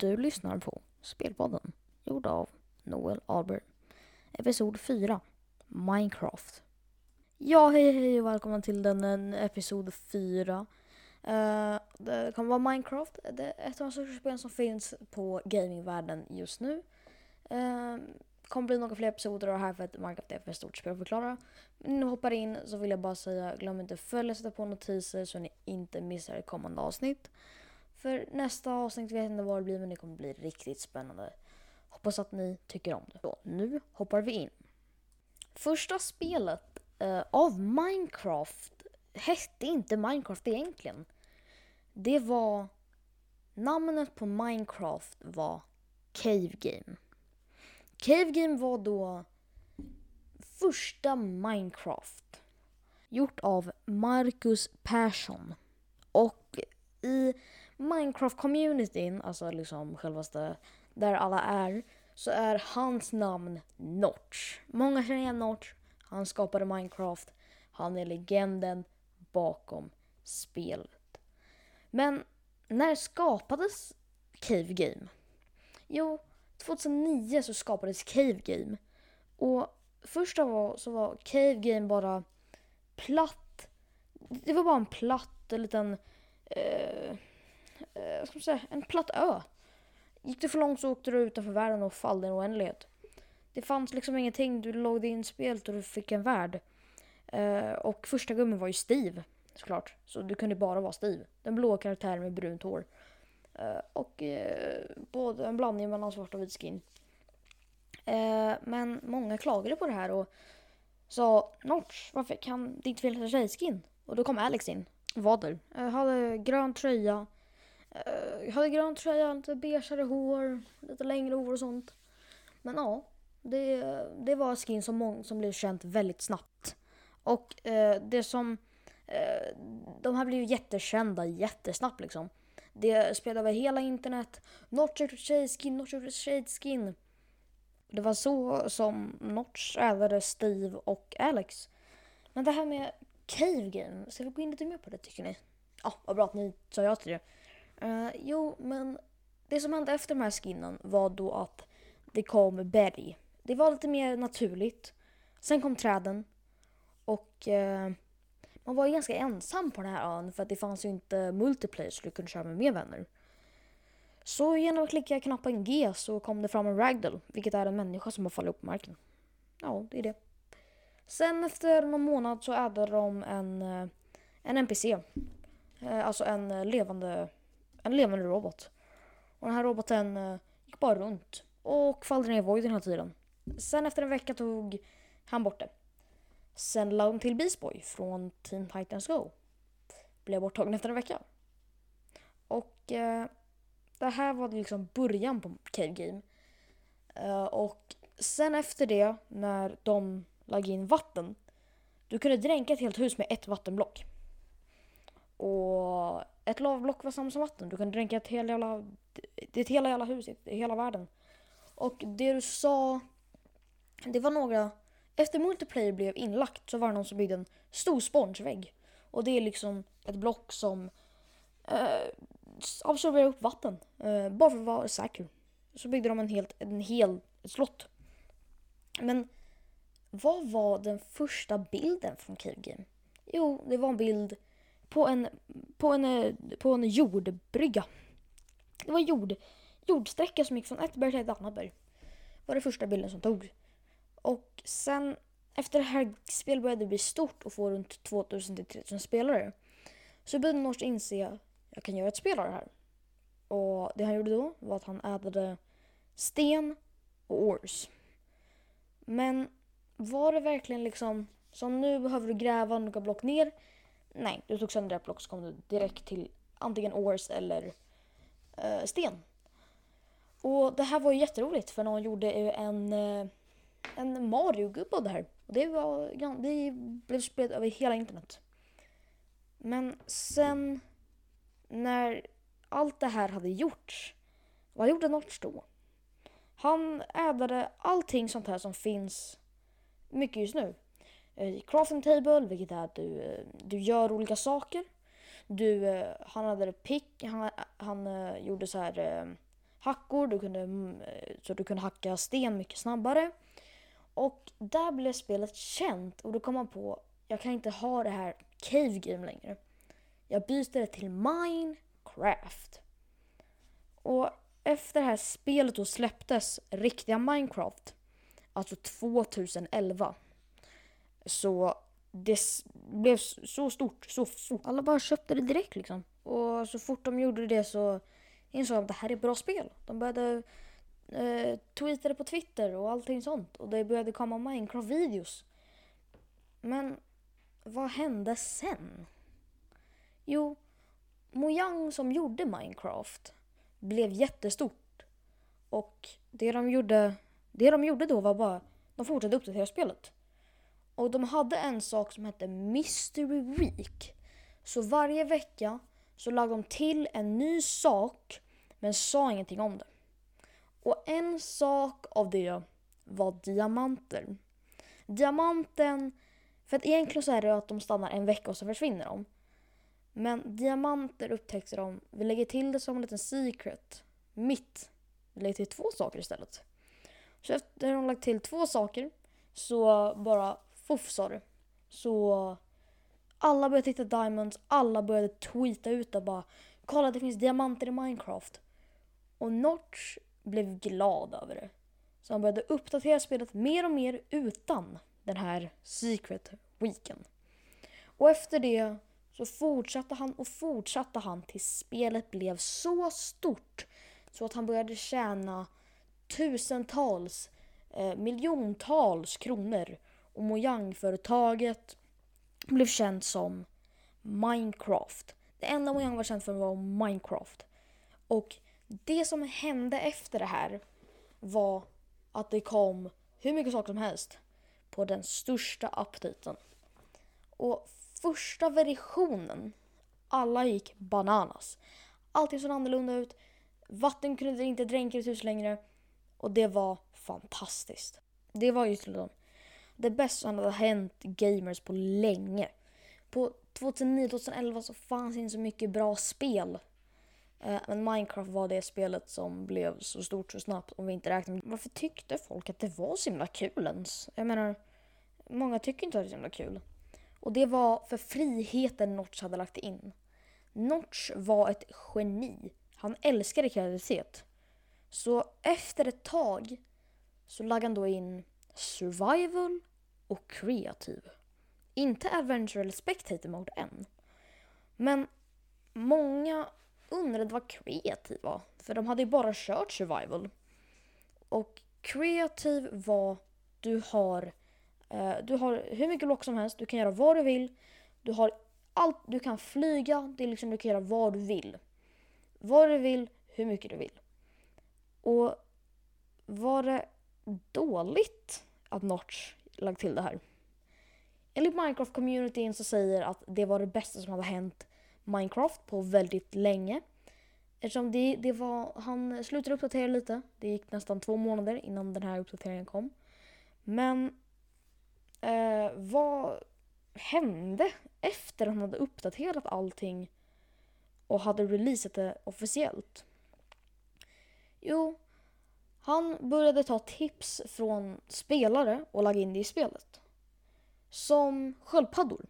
Du lyssnar på Spelpodden, gjord av Noel Alber. Episod 4, Minecraft. Ja, hej hej och välkomna till den episod 4. Uh, eh, det kommer vara Minecraft, det är ett av de största spelen som finns på gamingvärlden just nu. Uh, kommer bli några fler episoder av det här för att Minecraft är för stort spel att förklara. Men innan vi hoppar in så vill jag bara säga, glöm inte att följa och sätta på notiser så ni inte missar ett kommande avsnitt. För nästa avsnitt vet jag inte vad det blir men det kommer bli riktigt spännande. Hoppas att ni tycker om det. Så, nu hoppar vi in. Första spelet uh, av Minecraft hette inte Minecraft egentligen. Det var... Namnet på Minecraft var Cave Game. Cave Game var då första Minecraft. Gjort av Marcus Persson. Och i Minecraft-communityn, alltså liksom självaste där alla är, så är hans namn Notch. Många känner igen Notch. Han skapade Minecraft. Han är legenden bakom spelet. Men när skapades Cave Game? Jo, 2009 så skapades Cave Game. Och första allt så var Cave Game bara platt. Det var bara en platt, en liten... Eh, eh, ska man säga, en platt ö. Gick du för långt så åkte du utanför världen och fall i en oändlighet. Det fanns liksom ingenting. Du loggade in spelet och du fick en värld. Eh, och första gummen var ju Steve såklart. Så du kunde bara vara Steve. Den blå karaktären med brunt hår. Uh, och uh, både en blandning mellan svart och vit skin. Uh, men många klagade på det här och sa Notch, varför kan det inte finnas tjejskin? Och då kom Alex in. Var där. hade grön tröja. Eh, hade grön tröja, lite beigare hår, lite längre hår och sånt. Men ja, det, det var skin som, mång, som blev känt väldigt snabbt. Och eh, det som... Eh, de här blev ju jättekända jättesnabbt liksom. Det spelade över hela internet. Notch gjorde tjejskin, Notch gjorde tjejskin. Det var så som Notch ärvade Steve och Alex. Men det här med Cave Game, ska vi gå in lite mer på det tycker ni? Ja, vad bra att ni sa ja till det. Uh, jo, men det som hände efter de här skinnen var då att det kom berg. Det var lite mer naturligt. Sen kom träden. Och uh, man var ju ganska ensam på den här ön för att det fanns ju inte multiplayer så du kunde köra med mer vänner. Så genom att klicka knappen G så kom det fram en ragdoll, vilket är en människa som har fallit upp på marken. Ja, det är det. Sen efter någon månad så ädde de en, eh, en NPC. Alltså en levande, en levande robot. Och den här roboten eh, gick bara runt och fallde ner i voiden hela tiden. Sen efter en vecka tog han bort det. Sen lade de till Beast Boy från Teen Titans Go. Blev borttagen efter en vecka. Och eh, det här var liksom början på Cave Game. Eh, och sen efter det, när de lade in vatten. Du kunde dränka ett helt hus med ett vattenblock. Och ett lavblock var samma som vatten. Du kunde dränka ett helt jävla, ett hela jävla hus i hela världen. Och det du sa, det var några efter multiplayer blev inlagt så var det någon som byggde en stor sponsvägg. Och det är liksom ett block som eh, absorberar upp vatten. Eh, bara för att vara säker. Så byggde de en, helt, en hel ett slott. Men vad var den första bilden från Cave Game? Jo, det var en bild på en, på en, eh, på en jordbrygga. Det var jord, jordsträcka som gick från ett berg till ett annat berg. Det var det första bilden som togs. Och sen efter det här spelet började bli stort och få runt 2000-3000 spelare så började Nors inse att jag kan göra ett spel av det här. Och det han gjorde då var att han ädade sten och ors. Men var det verkligen liksom som nu behöver du gräva några block ner? Nej, du tog sönder ett block så kom du direkt till antingen Ors eller uh, sten. Och det här var ju jätteroligt för någon gjorde en eh, en Mario-gubbe av det här. Det, var, det blev spritt över hela internet. Men sen när allt det här hade gjorts, vad gjorde Notch då? Han ädade allting sånt här som finns mycket just nu. Eh, Crafting table, vilket är att du, eh, du gör olika saker. Du, eh, han hade pick, han, han gjorde så här hackor, du kunde, mm, så du kunde hacka sten mycket snabbare. Och där blev spelet känt och då kom man på jag kan inte ha det här Cave Game längre. Jag byter det till Minecraft. Och efter det här spelet då släpptes riktiga Minecraft, alltså 2011, så det blev så stort, så fort. Alla bara köpte det direkt liksom. Och så fort de gjorde det så insåg de att det här är bra spel. De började eh, tweeta det på Twitter och allting sånt. Och det började komma Minecraft-videos. Men vad hände sen? Jo, Mojang som gjorde Minecraft blev jättestort. Och det de gjorde, det de gjorde då var bara, de fortsatte uppdatera spelet. Och de hade en sak som hette Mystery Week. Så varje vecka så lade de till en ny sak men sa ingenting om det. Och en sak av det var diamanter. Diamanten, för att egentligen så är det att de stannar en vecka och så försvinner de. Men diamanter upptäckte de, vi lägger till det som en liten secret. Mitt. Vi lägger till två saker istället. Så efter att de lagt till två saker så bara fofsar. sa det. Så alla började titta diamonds, alla började tweeta ut och bara kolla det finns diamanter i Minecraft. Och Notch blev glad över det. Så han började uppdatera spelet mer och mer utan den här secret weeken. Och efter det så fortsatte han och fortsatte han tills spelet blev så stort så att han började tjäna tusentals, eh, miljontals kronor och Mojang-företaget blev känt som Minecraft. Det enda Mojang var känt för var Minecraft. Och det som hände efter det här var att det kom hur mycket saker som helst på den största updaten. Och första versionen, alla gick bananas. Allting såg annorlunda ut. Vatten kunde inte dränka ett hus längre. Och det var fantastiskt. Det var just liksom det bästa som hade hänt gamers på länge. På 2009-2011 så fanns inte så mycket bra spel. Eh, men Minecraft var det spelet som blev så stort så snabbt om vi inte räknar med Varför tyckte folk att det var så himla kul ens? Jag menar, många tycker inte att det är så himla kul. Och det var för friheten Notch hade lagt in. Notch var ett geni. Han älskade kreativitet. Så efter ett tag så lade han då in survival och kreativ. Inte adventure eller spectator mode än. Men många undrade vad kreativ var. För de hade ju bara kört survival. Och kreativ var du har, eh, du har hur mycket block som helst, du kan göra vad du vill. Du har allt, du kan flyga, det är liksom, du kan göra vad du vill. Vad du vill, hur mycket du vill. Och var det dåligt att Notch lagt till det här. Enligt Minecraft-communityn så säger att det var det bästa som hade hänt Minecraft på väldigt länge. Eftersom det, det var, han slutade uppdatera lite. Det gick nästan två månader innan den här uppdateringen kom. Men eh, vad hände efter han hade uppdaterat allting och hade releasat det officiellt? Jo, han började ta tips från spelare och lägga in det i spelet. Som sköldpaddor.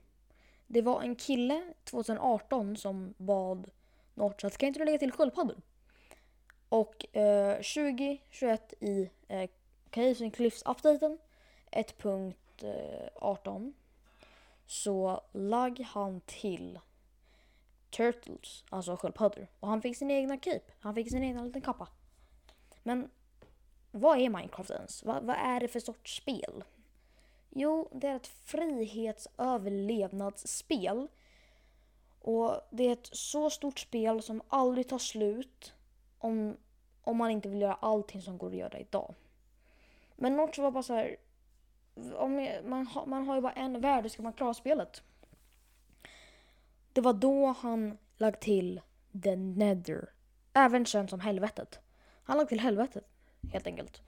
Det var en kille 2018 som bad Notch att kan inte du lägga till sköldpaddor? Och eh, 2021 i eh, Caves and Cliffs-updaten 1.18 eh, så lag han till Turtles, alltså sköldpaddor. Och han fick sin egna cape. Han fick sin egna liten kappa. Men vad är Minecraft ens? Vad, vad är det för sorts spel? Jo, det är ett frihetsöverlevnadsspel. Och det är ett så stort spel som aldrig tar slut om, om man inte vill göra allting som går att göra idag. Men Notch var bara så här, om man, har, man har ju bara en värld, hur ska man klara spelet? Det var då han lagt till The Nether, även känt som helvetet. Han lagt till helvetet helt enkelt.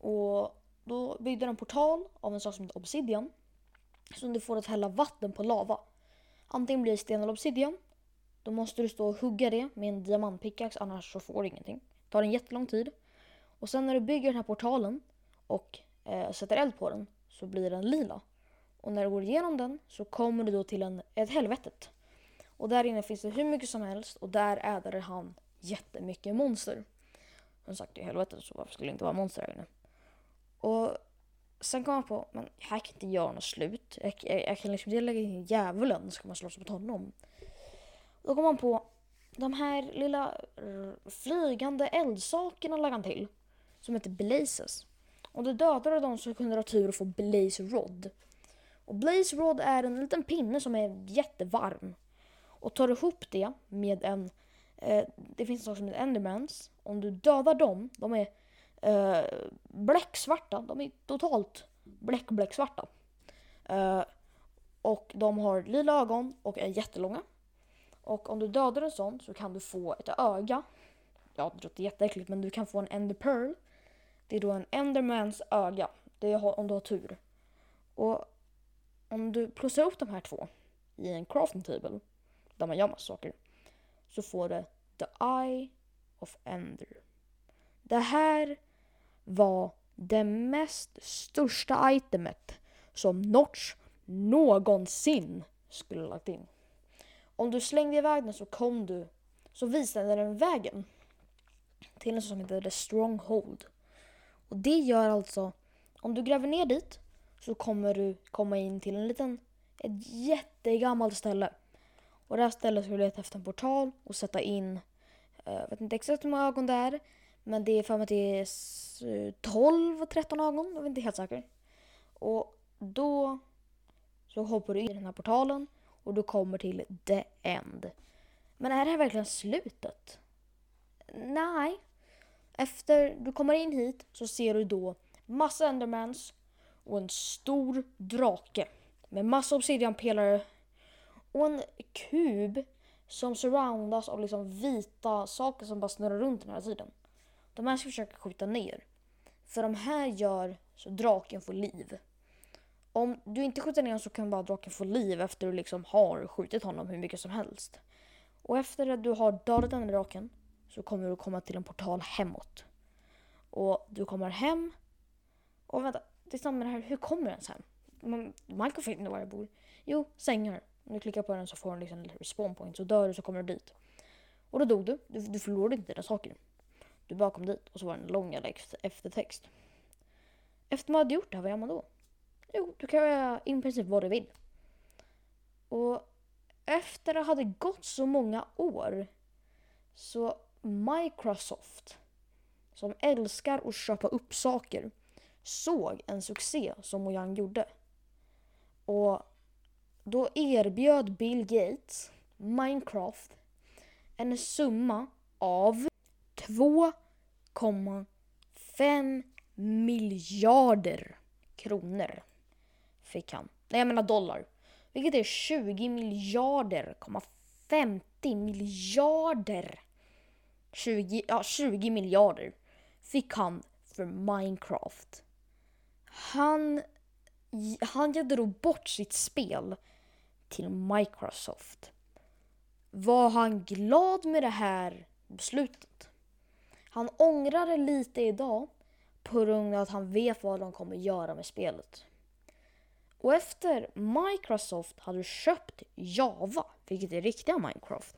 Och då byggde de en portal av en sak som heter obsidian. Som du får att hälla vatten på lava. Antingen blir det sten eller obsidian. Då måste du stå och hugga det med en diamantpickax annars så får du ingenting. Det tar en jättelång tid. Och sen när du bygger den här portalen och eh, sätter eld på den så blir den lila. Och när du går igenom den så kommer du då till en, ett helvetet. Och där inne finns det hur mycket som helst och där äter han jättemycket monster. Men sagt, i helvetet så varför skulle det inte vara monster här inne? Och sen kom jag på, men här kan inte göra något slut. Jag, jag, jag kan liksom inte lägga in djävulen, så kan man slåss mot honom. Då kom man på, de här lilla flygande eldsakerna lade han till. Som heter blazes. Och det dödade de som kunde ha tur att få blaze rod. Och blaze rod är en liten pinne som är jättevarm. Och tar ihop det med en, eh, det finns en sak som heter endermans. Om du dödar dem, de är eh, bläcksvarta. De är totalt bläck, bläcksvarta. Eh, och de har lila ögon och är jättelånga. Och om du dödar en sån så kan du få ett öga. Ja, det låter jätteäckligt men du kan få en ender pearl. Det är då en endermans öga. Det är om du har tur. Och om du plussar upp de här två i en crafting table där man gör massa saker så får du the eye of ender. Det här var det mest största itemet som Notch någonsin skulle lagt in. Om du slängde iväg den så kom du, så visade den vägen till en som heter The Stronghold. Och det gör alltså, om du gräver ner dit så kommer du komma in till en liten, ett jättegammalt ställe. På det här stället ska du leta efter en portal och sätta in, jag vet inte exakt hur många ögon det är, men det är för mig att det är 12 13 ögon, jag är inte helt säker. Och då så hoppar du in i den här portalen och du kommer till the end. Men är det här verkligen slutet? Nej. Efter du kommer in hit så ser du då massa endermans och en stor drake med massa obsidianpelare och en kub som surroundas av liksom vita saker som bara snurrar runt den här tiden. De här ska vi försöka skjuta ner. För de här gör så draken får liv. Om du inte skjuter ner honom så kan bara draken få liv efter du liksom har skjutit honom hur mycket som helst. Och efter att du har dödat den draken så kommer du komma till en portal hemåt. Och du kommer hem. Och vänta, det är samma med det här, hur kommer du ens hem? Michael Minecraft vet inte var jag bor. Jo, sängar. Om du klickar på den så får du liksom en respawn point. Så dör du så kommer du dit. Och då dog du. Du, du förlorade inte dina saker. Du bara kom dit och så var det en lång eftertext. Efter man hade gjort det här, vad gör man då? Jo, du kan göra i princip vad du vill. Och efter det hade gått så många år så Microsoft, som älskar att köpa upp saker, såg en succé som Mojang gjorde. Och då erbjöd Bill Gates Minecraft en summa av 2,5 miljarder kronor fick han. Nej, jag menar dollar. Vilket är 20 miljarder, komma 50 miljarder. 20, ja, 20 miljarder fick han för Minecraft. Han, han gav då bort sitt spel till Microsoft. Var han glad med det här beslutet? Han ångrar det lite idag på grund av att han vet vad de kommer göra med spelet. Och efter Microsoft hade köpt Java, vilket är riktiga Minecraft,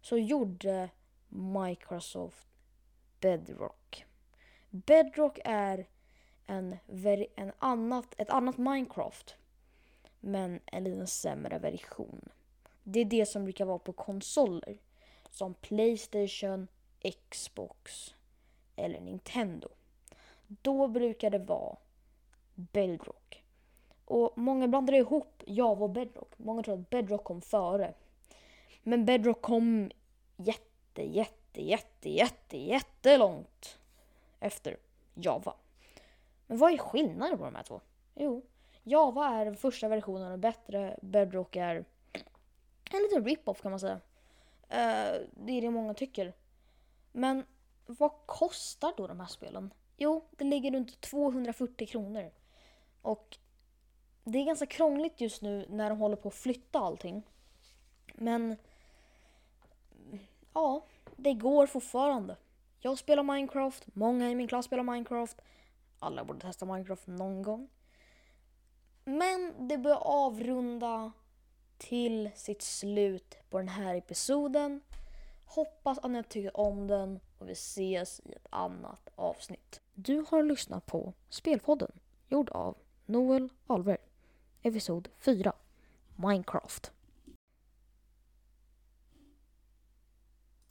så gjorde Microsoft Bedrock. Bedrock är en, en annat, ett annat Minecraft, men en liten sämre version. Det är det som brukar vara på konsoler, som Playstation, Xbox eller Nintendo. Då brukar det vara Bedrock. Och många blandar ihop Java och Bedrock. Många tror att Bedrock kom före. Men Bedrock kom jätte, jätte, jätte, jätte, jättelångt efter Java. Men vad är skillnaden på de här två? Jo, Java är den första versionen och bättre. Bedrock är en liten rip-off kan man säga. Uh, det är det många tycker. Men vad kostar då de här spelen? Jo, det ligger runt 240 kronor. Och det är ganska krångligt just nu när de håller på att flytta allting. Men ja, det går fortfarande. Jag spelar Minecraft, många i min klass spelar Minecraft. Alla borde testa Minecraft någon gång. Men det börjar avrunda till sitt slut på den här episoden. Hoppas att ni har tyckt om den och vi ses i ett annat avsnitt. Du har lyssnat på Spelpodden gjord av Noel Alver. Episod 4 Minecraft.